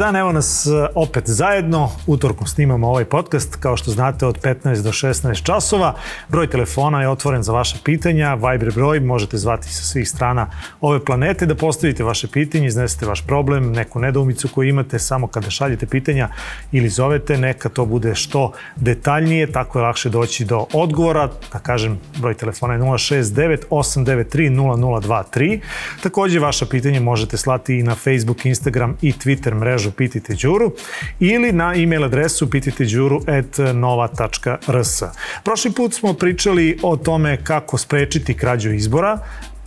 Dan, evo nas e, opet zajedno. Utorkom snimamo ovaj podcast, kao što znate, od 15 do 16 časova. Broj telefona je otvoren za vaše pitanja, Viber broj, možete zvati sa svih strana ove planete da postavite vaše pitanje, iznesete vaš problem, neku nedoumicu koju imate samo kada šaljete pitanja ili zovete, neka to bude što detaljnije, tako je lakše doći do odgovora. Da kažem, broj telefona je 069 893 0023. Takođe, vaša pitanja možete slati i na Facebook, Instagram i Twitter mrežu Pitite Đuru ili na e-mail adresu pititeđuru.nova.rs. Prošli put smo pričali o tome kako sprečiti krađu izbora,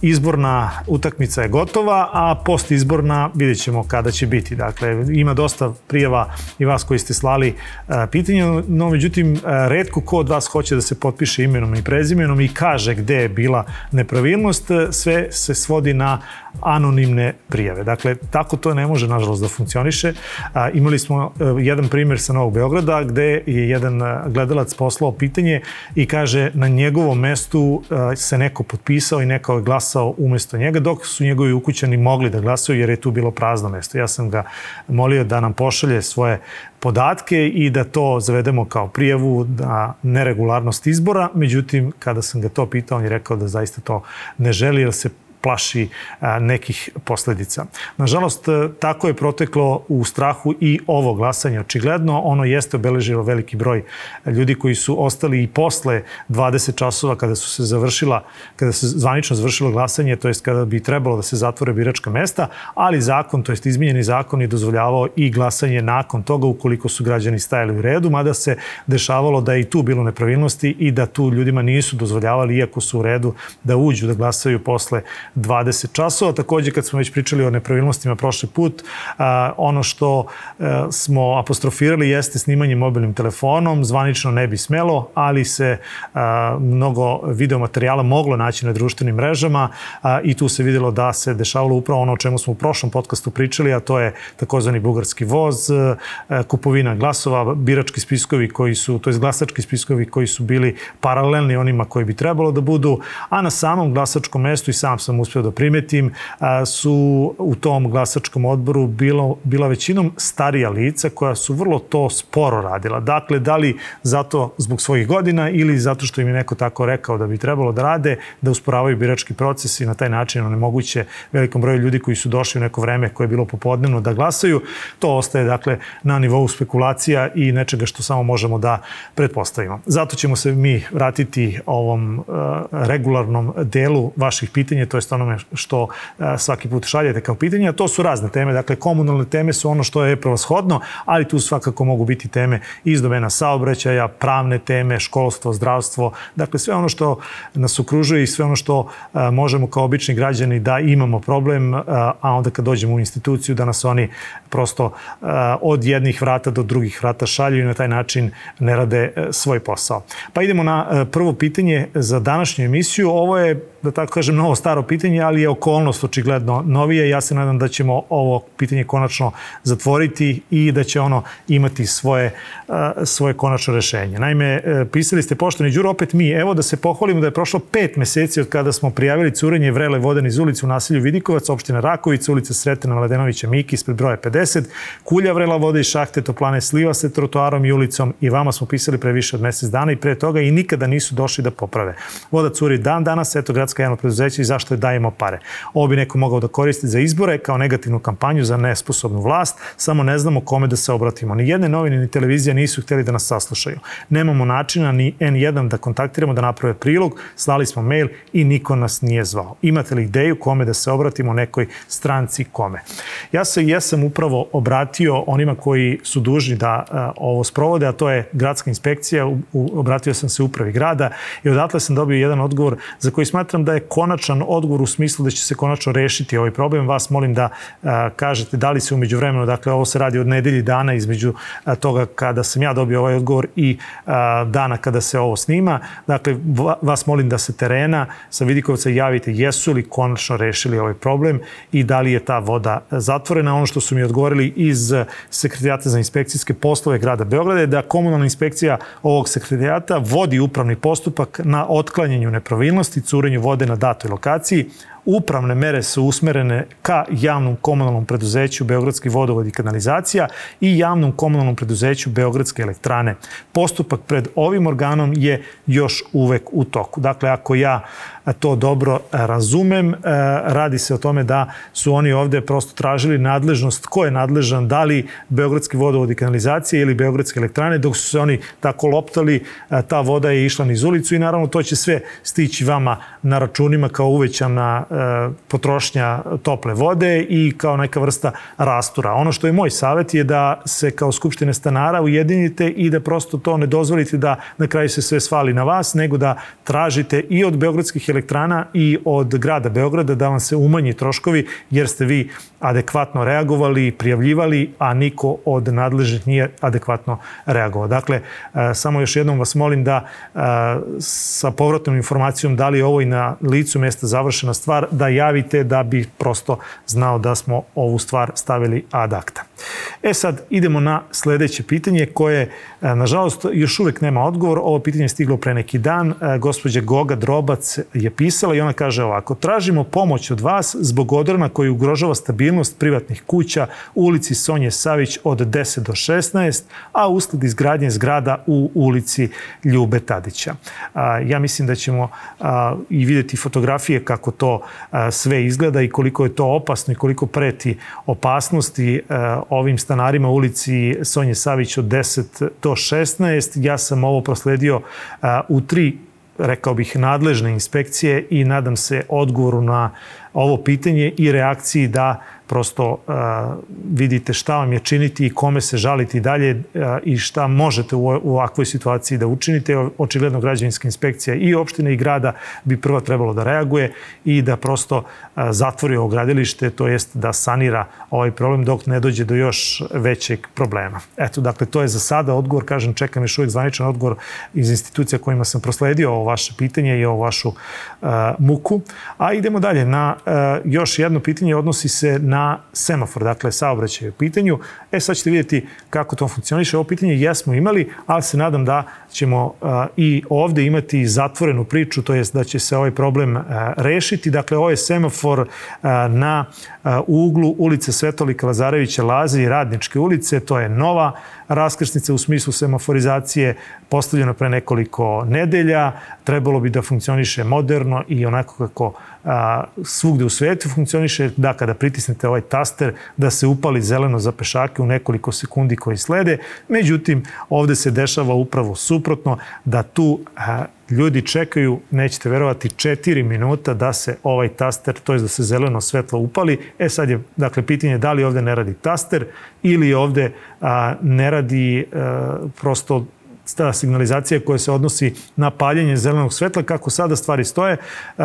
izborna utakmica je gotova, a post izborna vidjet ćemo kada će biti. Dakle, ima dosta prijava i vas koji ste slali uh, pitanja, no međutim, uh, redko ko od vas hoće da se potpiše imenom i prezimenom i kaže gde je bila nepravilnost, sve se svodi na anonimne prijave. Dakle, tako to ne može, nažalost, da funkcioniše. A, imali smo a, e, jedan primjer sa Novog Beograda gde je jedan gledalac poslao pitanje i kaže na njegovom mestu a, se neko potpisao i neko je glasao umesto njega, dok su njegovi ukućani mogli da glasaju jer je tu bilo prazno mesto. Ja sam ga molio da nam pošalje svoje podatke i da to zavedemo kao prijavu na neregularnost izbora. Međutim, kada sam ga to pitao, on je rekao da zaista to ne želi jer se plaši nekih posledica. Nažalost, e, tako je proteklo u strahu i ovo glasanje. Očigledno, ono jeste obeležilo veliki broj ljudi koji su ostali i posle 20 časova kada su se završila, kada se zvanično završilo glasanje, to jest kada bi trebalo da se zatvore biračka mesta, ali zakon, to jest izmenjeni zakon je dozvoljavao i glasanje nakon toga ukoliko su građani stajali u redu, mada se dešavalo da je i tu bilo nepravilnosti i da tu ljudima nisu dozvoljavali, iako su u redu, da uđu da glasaju posle 20 časova. Takođe, kad smo već pričali o nepravilnostima prošli put, ono što e, smo apostrofirali jeste snimanje mobilnim telefonom, zvanično ne bi smelo, ali se mnogo videomaterijala moglo naći na društvenim mrežama i tu se videlo da se dešavalo upravo ono o čemu smo u prošlom podcastu pričali, a to je takozvani bugarski voz, e, kupovina glasova, birački spiskovi koji su, to je glasački spiskovi koji su bili paralelni onima koji bi trebalo da budu, a na samom glasačkom mestu i sam sam uspeo da primetim, su u tom glasačkom odboru bilo, bila većinom starija lica koja su vrlo to sporo radila. Dakle, da li zato zbog svojih godina ili zato što im je neko tako rekao da bi trebalo da rade, da usporavaju birački proces i na taj način onemoguće velikom broju ljudi koji su došli u neko vreme koje je bilo popodnevno da glasaju. To ostaje, dakle, na nivou spekulacija i nečega što samo možemo da pretpostavimo. Zato ćemo se mi vratiti ovom uh, regularnom delu vaših pitanja, to je onome što svaki put šaljete kao pitanje, a to su razne teme. Dakle, komunalne teme su ono što je prevashodno, ali tu svakako mogu biti teme iz domena saobraćaja, pravne teme, školstvo, zdravstvo, dakle sve ono što nas okružuje i sve ono što možemo kao obični građani da imamo problem, a onda kad dođemo u instituciju da nas oni prosto od jednih vrata do drugih vrata šalju i na taj način ne rade e, svoj posao. Pa idemo na e, prvo pitanje za današnju emisiju. Ovo je, da tako kažem, novo staro pitanje, ali je okolnost očigledno novije. Ja se nadam da ćemo ovo pitanje konačno zatvoriti i da će ono imati svoje, svoje konačno rešenje. Naime, e, pisali ste, poštovani Đuro, opet mi, evo da se pohvalimo da je prošlo pet meseci od kada smo prijavili curenje vrele vode iz ulice u naselju Vidikovac, opština Rakovica, ulica Sretena Mladenovića Miki, ispred broja 50, kulja vrela vode iz šahte toplane sliva se trotoarom i ulicom i vama smo pisali pre više od mesec dana i pre toga i nikada nisu došli da poprave. Voda curi dan danas, eto gradska javno preduzeća i zašto je dajemo pare. Ovo bi neko mogao da koristi za izbore kao negativnu kampanju za nesposobnu vlast, samo ne znamo kome da se obratimo. Ni jedne novine ni televizija nisu hteli da nas saslušaju. Nemamo načina ni N1 da kontaktiramo, da naprave prilog, slali smo mail i niko nas nije zvao. Imate li ideju kome da se obratimo nekoj stranci kome? Ja se jesam upravo obratio onima koji su dužni da a, ovo sprovode, a to je gradska inspekcija, u, u, obratio sam se upravi grada i odatle sam dobio jedan odgovor za koji smatram da je konačan odgovor u smislu da će se konačno rešiti ovaj problem. Vas molim da a, kažete da li se umeđu vremenu, dakle ovo se radi od nedelji dana između a, toga kada sam ja dobio ovaj odgovor i a, dana kada se ovo snima. Dakle, vas molim da se terena sa Vidikovca javite jesu li konačno rešili ovaj problem i da li je ta voda zatvorena. Ono što su mi odgovorili iz Sekretarijata za inspekcijske poslove grada Beograda je da komunalna inspekcija ovog sekretarijata vodi upravni postupak na otklanjanju nepravilnosti, curenju vode na datoj lokaciji, Upravne mere su usmerene ka javnom komunalnom preduzeću Beogradski vodovod i kanalizacija i javnom komunalnom preduzeću Beogradske elektrane. Postupak pred ovim organom je još uvek u toku. Dakle, ako ja to dobro razumem, radi se o tome da su oni ovde prosto tražili nadležnost, ko je nadležan, da li Beogradski vodovod i kanalizacija ili Beogradske elektrane, dok su se oni tako loptali, ta voda je išla niz ulicu i naravno to će sve stići vama na računima kao uvećana potrošnja tople vode i kao neka vrsta rastura. Ono što je moj savet je da se kao Skupštine stanara ujedinite i da prosto to ne dozvolite da na kraju se sve svali na vas, nego da tražite i od Beogradskih elektrana i od grada Beograda da vam se umanji troškovi jer ste vi adekvatno reagovali, prijavljivali, a niko od nadležnih nije adekvatno reagovao. Dakle, e, samo još jednom vas molim da e, sa povratnom informacijom da li je ovo i na licu mesta završena stvar, da javite da bi prosto znao da smo ovu stvar stavili ad acta. E sad, idemo na sledeće pitanje koje, e, nažalost, još uvek nema odgovor. Ovo pitanje je stiglo pre neki dan. Gospođa Goga Drobac je pisala i ona kaže ovako. Tražimo pomoć od vas zbog odrona koji ugrožava stabilnost privatnih kuća u ulici Sonje Savić od 10 do 16, a usled izgradnje zgrada u ulici Ljube Tadića. Ja mislim da ćemo i videti fotografije kako to sve izgleda i koliko je to opasno i koliko preti opasnosti ovim stanarima u ulici Sonje Savić od 10 do 16. Ja sam ovo prosledio u tri rekao bih, nadležne inspekcije i nadam se odgovoru na ovo pitanje i reakciji da prosto uh, vidite šta vam je činiti i kome se žaliti dalje uh, i šta možete u, u ovakvoj situaciji da učinite. Očigledno građevinska inspekcija i opštine i grada bi prvo trebalo da reaguje i da prosto uh, zatvori ovo gradilište, to jest da sanira ovaj problem dok ne dođe do još većeg problema. Eto, dakle, to je za sada odgovor, kažem, čekam još uvijek zvaničan odgovor iz institucija kojima sam prosledio ovo vaše pitanje i ovo vašu uh, muku. A idemo dalje na uh, još jedno pitanje, odnosi se na semafor, dakle saobraćaj u pitanju. E sad ćete vidjeti kako to funkcioniše. Ovo pitanje jesmo imali, ali se nadam da ćemo a, i ovde imati zatvorenu priču, to jest da će se ovaj problem a, rešiti. Dakle, ovo je semafor a, na uglu ulice Svetolika Lazarevića Laze i Radničke ulice. To je nova raskrsnica u smislu semaforizacije postavljena pre nekoliko nedelja. Trebalo bi da funkcioniše moderno i onako kako a, svugde u svetu funkcioniše, da kada pritisnete ovaj taster, da se upali zeleno za pešake u nekoliko sekundi koji slede. Međutim, ovde se dešava upravo suprotno, da tu a, ljudi čekaju, nećete verovati, 4 minuta da se ovaj taster, to je da se zeleno svetlo upali. E sad je, dakle, pitanje da li ovde ne radi taster ili ovde a, ne radi a, prosto ta signalizacija koja se odnosi na paljenje zelenog svetla, kako sada stvari stoje, uh,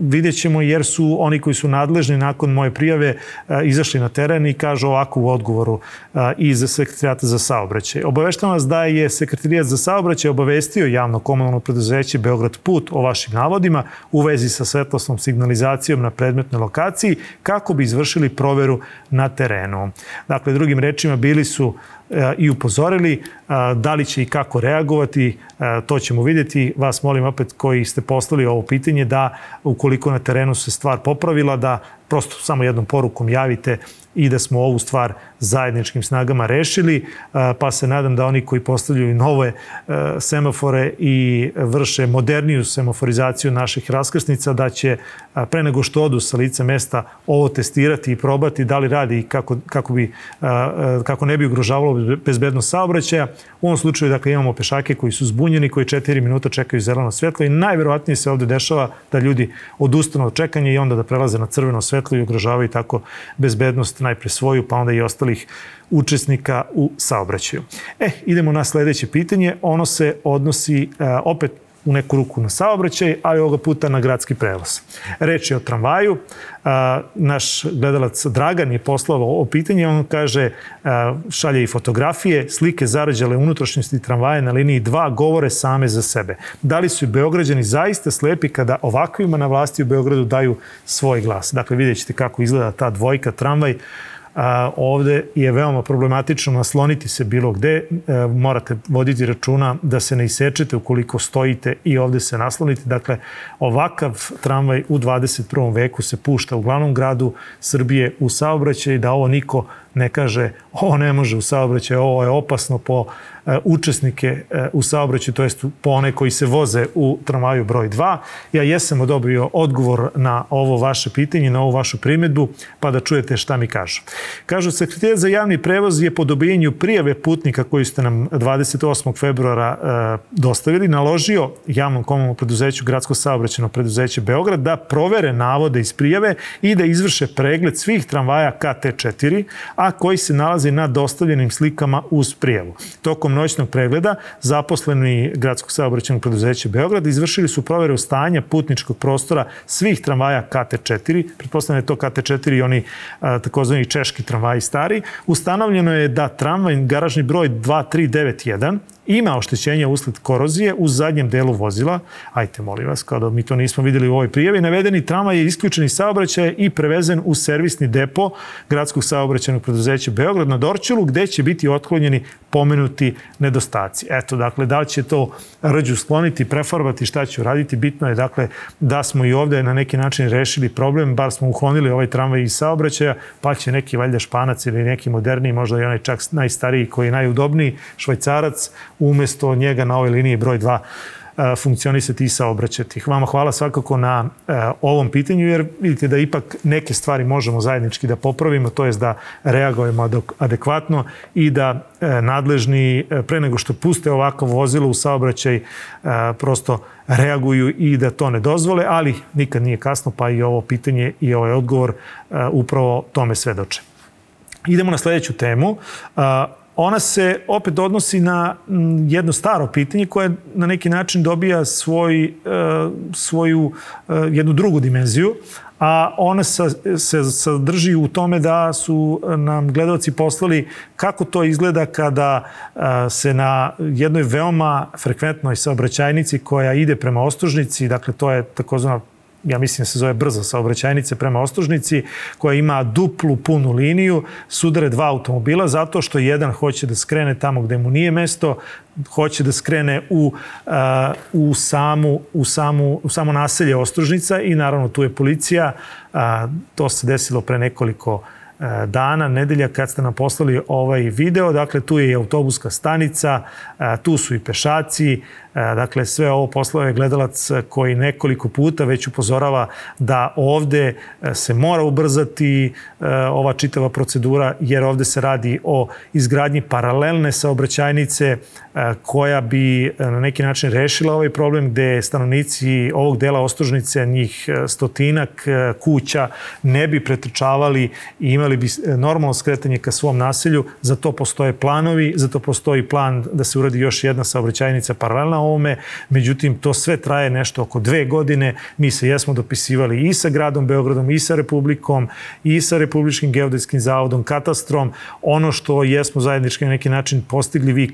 vidjet ćemo jer su oni koji su nadležni nakon moje prijave uh, izašli na teren i kažu ovako u odgovoru uh, iz sekretarijata za saobraćaj. Obaveštavam vas da je sekretarijat za saobraćaj obavestio javno komunalno preduzeće Beograd Put o vašim navodima u vezi sa svetlosnom signalizacijom na predmetnoj lokaciji kako bi izvršili proveru na terenu. Dakle, drugim rečima, bili su i upozorili da li će i kako reagovati, to ćemo vidjeti. Vas molim opet koji ste poslali ovo pitanje da ukoliko na terenu se stvar popravila, da prosto samo jednom porukom javite i da smo ovu stvar zajedničkim snagama rešili, pa se nadam da oni koji postavljaju nove semafore i vrše moderniju semaforizaciju naših raskrsnica, da će pre nego što odu sa lice mesta ovo testirati i probati da li radi kako, kako, bi, kako ne bi ugrožavalo bezbednost saobraćaja. U ovom slučaju dakle, imamo pešake koji su zbunjeni, koji 4 minuta čekaju zeleno svetlo i najverovatnije se ovde dešava da ljudi odustanu od čekanja i onda da prelaze na crveno svetlo i ugrožavaju tako bezbednost najpre svoju, pa onda i ostalih učesnika u saobraćaju. E, idemo na sledeće pitanje. Ono se odnosi opet u neku ruku na saobraćaj, ali ovoga puta na gradski prevoz. Reč je o tramvaju. naš gledalac Dragan je poslao ovo pitanje. On kaže, šalje i fotografije, slike zarađale unutrašnjosti tramvaja na liniji 2 govore same za sebe. Da li su Beograđani zaista slepi kada ovakvima na vlasti u Beogradu daju svoj glas? Dakle, vidjet ćete kako izgleda ta dvojka tramvaj ovde je veoma problematično nasloniti se bilo gde. Morate voditi računa da se ne isečete ukoliko stojite i ovde se naslonite. Dakle, ovakav tramvaj u 21. veku se pušta u glavnom gradu Srbije u saobraćaj, da ovo niko ne kaže ovo ne može u saobraćaj, ovo je opasno po E, učesnike e, u saobraćaju, to jest po one koji se voze u tramvaju broj 2. Ja jesam odobrio odgovor na ovo vaše pitanje, na ovu vašu primetbu, pa da čujete šta mi kažu. Kažu, sekretar za javni prevoz je po dobijenju prijave putnika koju ste nam 28. februara e, dostavili, naložio javnom komunalnom preduzeću Gradsko saobraćeno preduzeće Beograd da provere navode iz prijave i da izvrše pregled svih tramvaja KT4, a koji se nalazi na dostavljenim slikama uz prijavu. Tokom noćnog pregleda zaposleni gradskog saobraćenog preduzeća Beograd izvršili su proveru stanja putničkog prostora svih tramvaja KT4, pretpostavljeno je to KT4 i oni takozvani češki tramvaji stari. Ustanovljeno je da tramvaj garažni broj 2391 ima oštećenje usled korozije u zadnjem delu vozila. Ajte, molim vas, kao da mi to nismo videli u ovoj prijavi. Navedeni tramvaj je isključen iz saobraćaja i prevezen u servisni depo gradskog saobraćajnog preduzeća Beograd na Dorčelu, gde će biti otklonjeni pomenuti nedostaci. Eto, dakle, da li će to rđu skloniti, prefarbati, šta će uraditi, bitno je, dakle, da smo i ovde na neki način rešili problem, bar smo uklonili ovaj tramvaj iz saobraćaja, pa će neki valjda španac ili neki moderniji, možda i onaj čak najstariji koji je najudobniji, švajcarac, umesto njega na ovoj liniji broj 2 e, funkcionisati i saobraćati. Vama hvala svakako na e, ovom pitanju, jer vidite da ipak neke stvari možemo zajednički da popravimo, to je da reagujemo adekvatno i da e, nadležni, pre nego što puste ovako vozilo u saobraćaj, prosto reaguju i da to ne dozvole, ali nikad nije kasno, pa i ovo pitanje i ovaj odgovor upravo tome svedoče. Idemo na sledeću temu ona se opet odnosi na jedno staro pitanje koje na neki način dobija svoj, e, svoju e, jednu drugu dimenziju, a ona se sadrži u tome da su nam gledalci poslali kako to izgleda kada e, se na jednoj veoma frekventnoj saobraćajnici koja ide prema Ostružnici, dakle to je takozvana ja mislim da se zove brza saobraćajnice prema Ostružnici, koja ima duplu punu liniju, sudare dva automobila zato što jedan hoće da skrene tamo gde mu nije mesto, hoće da skrene u, uh, u, samu, u, samu, u samo naselje Ostružnica i naravno tu je policija. Uh, to se desilo pre nekoliko uh, dana, nedelja kad ste nam poslali ovaj video. Dakle, tu je i autobuska stanica, tu su i pešaci, dakle, sve ovo poslao je gledalac koji nekoliko puta već upozorava da ovde se mora ubrzati ova čitava procedura, jer ovde se radi o izgradnji paralelne saobraćajnice koja bi na neki način rešila ovaj problem gde stanovnici ovog dela Ostružnice, njih stotinak kuća, ne bi pretrčavali i imali bi normalno skretanje ka svom naselju. Za to postoje planovi, za to postoji plan da se uradi još jedna saobraćajnica paralelna ovome. Međutim, to sve traje nešto oko dve godine. Mi se jesmo dopisivali i sa gradom Beogradom, i sa Republikom, i sa Republičkim geodetskim zavodom, katastrom. Ono što jesmo zajednički na neki način postigli, vi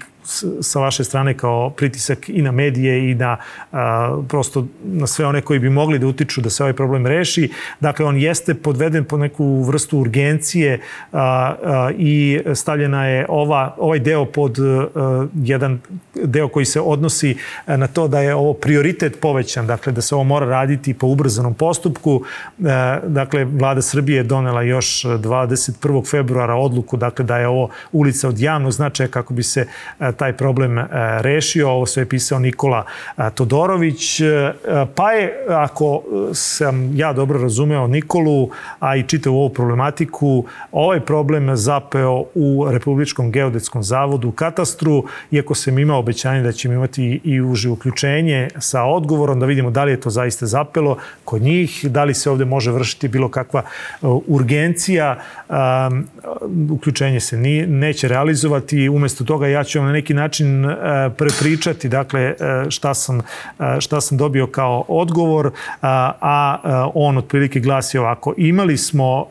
sa vaše strane kao pritisak i na medije i na a, prosto na sve one koji bi mogli da utiču da se ovaj problem reši. Dakle, on jeste podveden po neku vrstu urgencije a, a, i stavljena je ova, ovaj deo pod a, jedan deo koji se odnosi na to da je ovo prioritet povećan, dakle da se ovo mora raditi po ubrzanom postupku. A, dakle, vlada Srbije je donela još 21. februara odluku dakle da je ovo ulica od javnog značaja kako bi se a, taj problem e, rešio. Ovo sve je pisao Nikola e, Todorović. E, pa je, ako sam ja dobro razumeo Nikolu, a i čitao ovu problematiku, ovaj problem zapeo u Republičkom geodetskom zavodu katastru, iako sam imao obećanje da ćemo imati i uže uključenje sa odgovorom, da vidimo da li je to zaista zapelo kod njih, da li se ovde može vršiti bilo kakva urgencija, uključenje se neće realizovati, umesto toga ja ću vam na neki neki način prepričati dakle šta sam, šta sam dobio kao odgovor, a on otprilike glasi ovako. Imali smo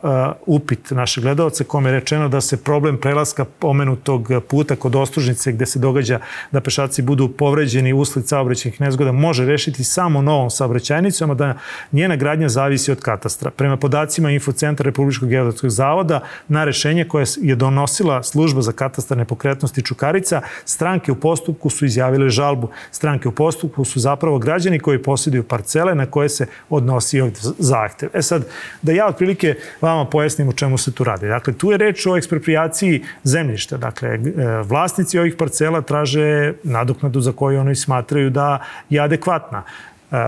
upit našeg gledalca kome je rečeno da se problem prelaska pomenutog puta kod ostružnice gde se događa da pešaci budu povređeni usled saobraćajnih nezgoda može rešiti samo novom saobraćajnicom, a da njena gradnja zavisi od katastra. Prema podacima Infocentra Republičkog geodetskog zavoda, na rešenje koje je donosila služba za katastar nepokretnosti Čukarica, stranke u postupku su izjavile žalbu. Stranke u postupku su zapravo građani koji posjeduju parcele na koje se odnosi ovaj zahtev. E sad, da ja otprilike vama pojasnim o čemu se tu radi. Dakle, tu je reč o ekspropriaciji zemljišta. Dakle, e, vlasnici ovih parcela traže nadoknadu za koju oni smatraju da je adekvatna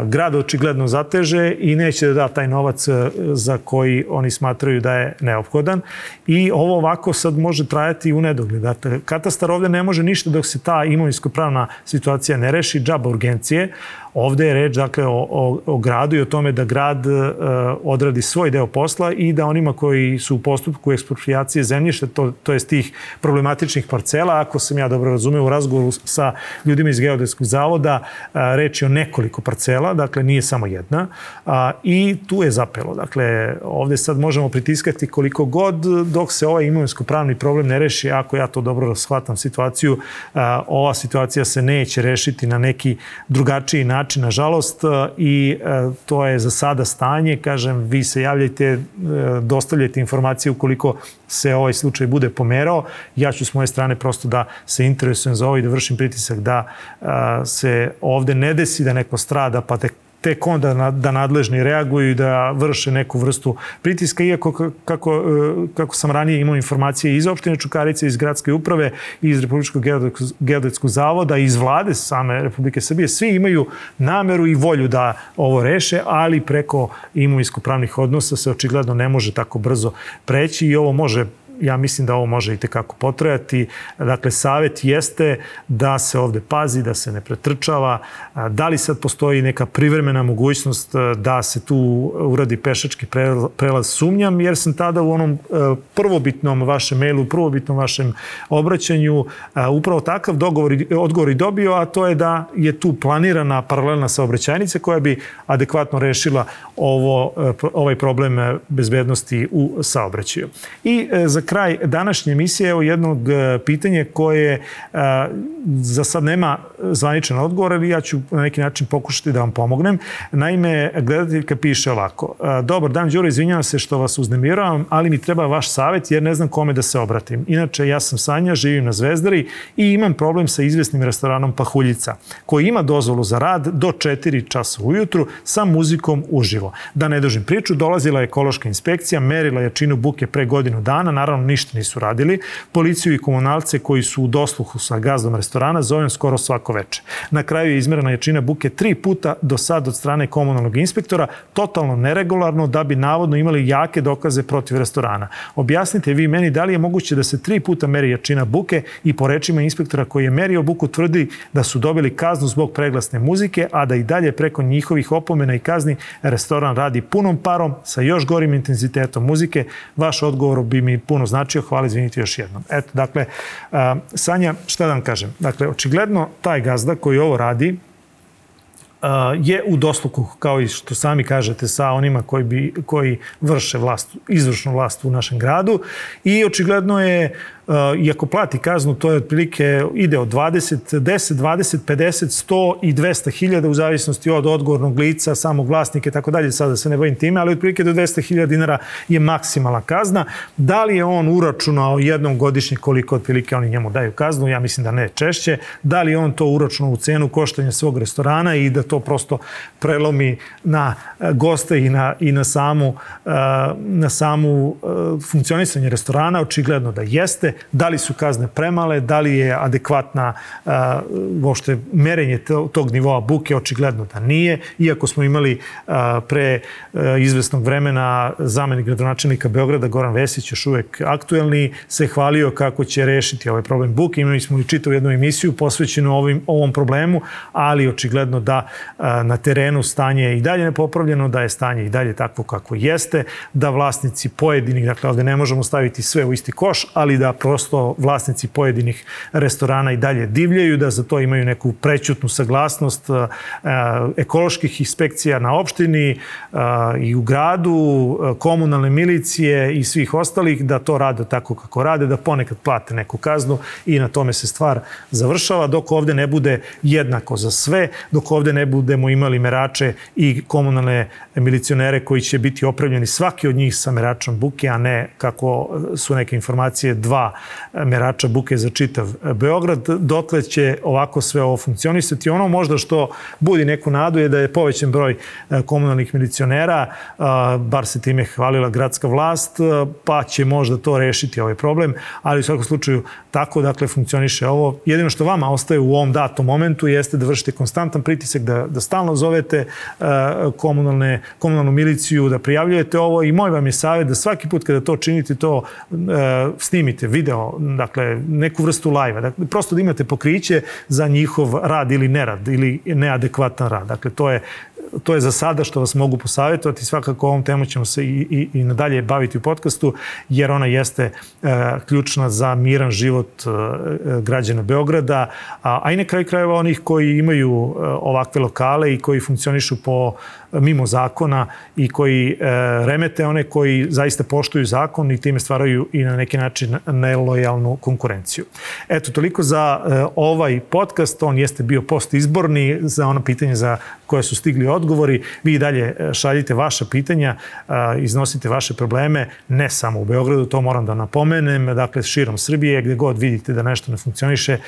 grad očigledno zateže i neće da da taj novac e, za koji oni smatraju da je neophodan. I ovo ovako sad može trajati u nedogled. Dakle, katastar ovde ne može ništa dok se ta imovinsko-pravna situacija ne reši, džaba urgencije, Ovde je reč dakle, o, o, o gradu i o tome da grad e, odradi svoj deo posla i da onima koji su u postupku ekspropriacije zemljišta, to, to je tih problematičnih parcela, ako sam ja dobro razumeo u razgovoru sa ljudima iz Geodetskog zavoda, e, reč je o nekoliko parcela, dakle nije samo jedna, a, i tu je zapelo. Dakle, ovde sad možemo pritiskati koliko god dok se ovaj imovinsko-pravni problem ne reši, ako ja to dobro shvatam situaciju, a, ova situacija se neće rešiti na neki drugačiji način način, nažalost, e, i e, to je za sada stanje. Kažem, vi se javljajte, e, dostavljajte informacije ukoliko se ovaj slučaj bude pomerao. Ja ću s moje strane prosto da se interesujem za ovo i da vršim pritisak da se ovde ne desi da neko strada pa tek tek onda da nadležni reaguju i da vrše neku vrstu pritiska, iako kako, e, kako sam ranije imao informacije iz opštine Čukarice, iz gradske uprave, iz Republičkog geodetskog zavoda, iz vlade same Republike Srbije, svi imaju nameru i volju da ovo reše, ali preko imovinsko-pravnih odnosa se očigledno ne može tako brzo preći i ovo može ja mislim da ovo može i tekako potrajati. Dakle, savet jeste da se ovde pazi, da se ne pretrčava. Da li sad postoji neka privremena mogućnost da se tu uradi pešački prelaz sumnjam, jer sam tada u onom prvobitnom vašem mailu, prvobitnom vašem obraćanju upravo takav dogovor, odgovor i dobio, a to je da je tu planirana paralelna saobraćajnica koja bi adekvatno rešila ovo, ovaj problem bezbednosti u saobraćaju. I e, za kraj današnje emisije evo jednog e, pitanja koje e, za sad nema zvaničan odgovor, ali ja ću na neki način pokušati da vam pomognem. Naime, gledateljka piše ovako. E, Dobar dan, Đuro, izvinjavam se što vas uznemiravam, ali mi treba vaš savet jer ne znam kome da se obratim. Inače, ja sam Sanja, živim na Zvezdari i imam problem sa izvesnim restoranom Pahuljica, koji ima dozvolu za rad do 4 časa ujutru sa muzikom uživo. Da ne dožim priču, dolazila je ekološka inspekcija, merila jačinu buke pre godinu dana, naravno naravno ništa nisu radili. Policiju i komunalce koji su u dosluhu sa gazdom restorana zovem skoro svako veče. Na kraju je izmerena jačina buke tri puta do sad od strane komunalnog inspektora, totalno neregularno da bi navodno imali jake dokaze protiv restorana. Objasnite vi meni da li je moguće da se tri puta meri jačina buke i po rečima inspektora koji je merio buku tvrdi da su dobili kaznu zbog preglasne muzike, a da i dalje preko njihovih opomena i kazni restoran radi punom parom sa još gorim intenzitetom muzike. Vaš odgovor bi mi puno značio, hvala, izvinite još jednom. Eto, dakle, Sanja, šta da vam kažem? Dakle, očigledno taj gazda koji ovo radi, je u dosluku, kao i što sami kažete, sa onima koji, bi, koji vrše vlast, izvršnu vlast u našem gradu i očigledno je i ako plati kaznu, to je otprilike ide od 20, 10, 20, 50, 100 i 200 hiljada u zavisnosti od odgovornog lica, samog vlasnika i tako dalje, sada se ne bojim time, ali otprilike do 200 hiljada dinara je maksimalna kazna. Da li je on uračunao jednom godišnje koliko otprilike oni njemu daju kaznu, ja mislim da ne češće, da li on to uračunao u cenu koštanja svog restorana i da to prosto prelomi na uh, goste i na, i na samu, uh, na samu funkcionisanje restorana, očigledno da jeste, da li su kazne premale, da li je adekvatna uopšte merenje tog nivoa buke, očigledno da nije, iako smo imali pre uh, izvesnog vremena zamenik gradonačelnika Beograda Goran Vesić, još uvek aktuelni, se hvalio kako će rešiti ovaj problem buke. Imali smo i čitav jednu emisiju posvećenu ovim, ovom problemu, ali očigledno da na terenu stanje je i dalje nepopravljeno, da je stanje i dalje takvo kako jeste, da vlasnici pojedinih, dakle ovde ne možemo staviti sve u isti koš, ali da prosto vlasnici pojedinih restorana i dalje divljaju, da za to imaju neku prećutnu saglasnost ekoloških inspekcija na opštini i u gradu, komunalne milicije i svih ostalih, da to rade tako kako rade, da ponekad plate neku kaznu i na tome se stvar završava, dok ovde ne bude jednako za sve, dok ovde ne budemo imali merače i komunalne milicionere koji će biti opravljeni svaki od njih sa meračom buke, a ne kako su neke informacije dva merača buke za čitav Beograd. Dotle će ovako sve ovo funkcionisati. Ono možda što budi neku nadu je da je povećan broj komunalnih milicionera, bar se time hvalila gradska vlast, pa će možda to rešiti ovaj problem, ali u svakom slučaju tako dakle funkcioniše ovo. Jedino što vama ostaje u ovom datom momentu jeste da vršite konstantan pritisak, da, da stalno zovete komunalne, komunalnu miliciju, da prijavljujete ovo i moj vam je savjet da svaki put kada to činite, to snimite video, dakle neku vrstu live dakle prosto da imate pokriće za njihov rad ili nerad ili neadekvatan rad. Dakle, to je to je za sada što vas mogu posavjetovati. Svakako ovom temu ćemo se i, i, i nadalje baviti u podcastu, jer ona jeste e, ključna za miran život e, građana Beograda, a, a i na kraju krajeva onih koji imaju e, ovakve lokale i koji funkcionišu po mimo zakona i koji e, remete one koji zaista poštuju zakon i time stvaraju i na neki način nelojalnu konkurenciju. Eto, toliko za e, ovaj podcast. On jeste bio postizborni za ono pitanje za koje su stigli odgovori. Vi i dalje e, šaljite vaša pitanja, iznosite vaše probleme, ne samo u Beogradu, to moram da napomenem, dakle širom Srbije, gde god vidite da nešto ne funkcioniše,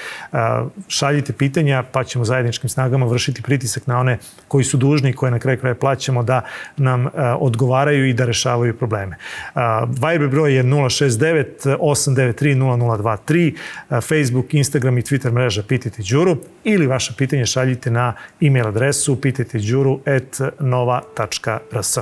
šaljite pitanja, pa ćemo zajedničkim snagama vršiti pritisak na one koji su dužni i koje na kraju kraja plaćamo da nam odgovaraju i da rešavaju probleme. Viber broj je 069 893 0023, Facebook, Instagram i Twitter mreža Pitajte Đuru ili vaše pitanje šaljite na e-mail adresu pitajte đuru at nova.rs.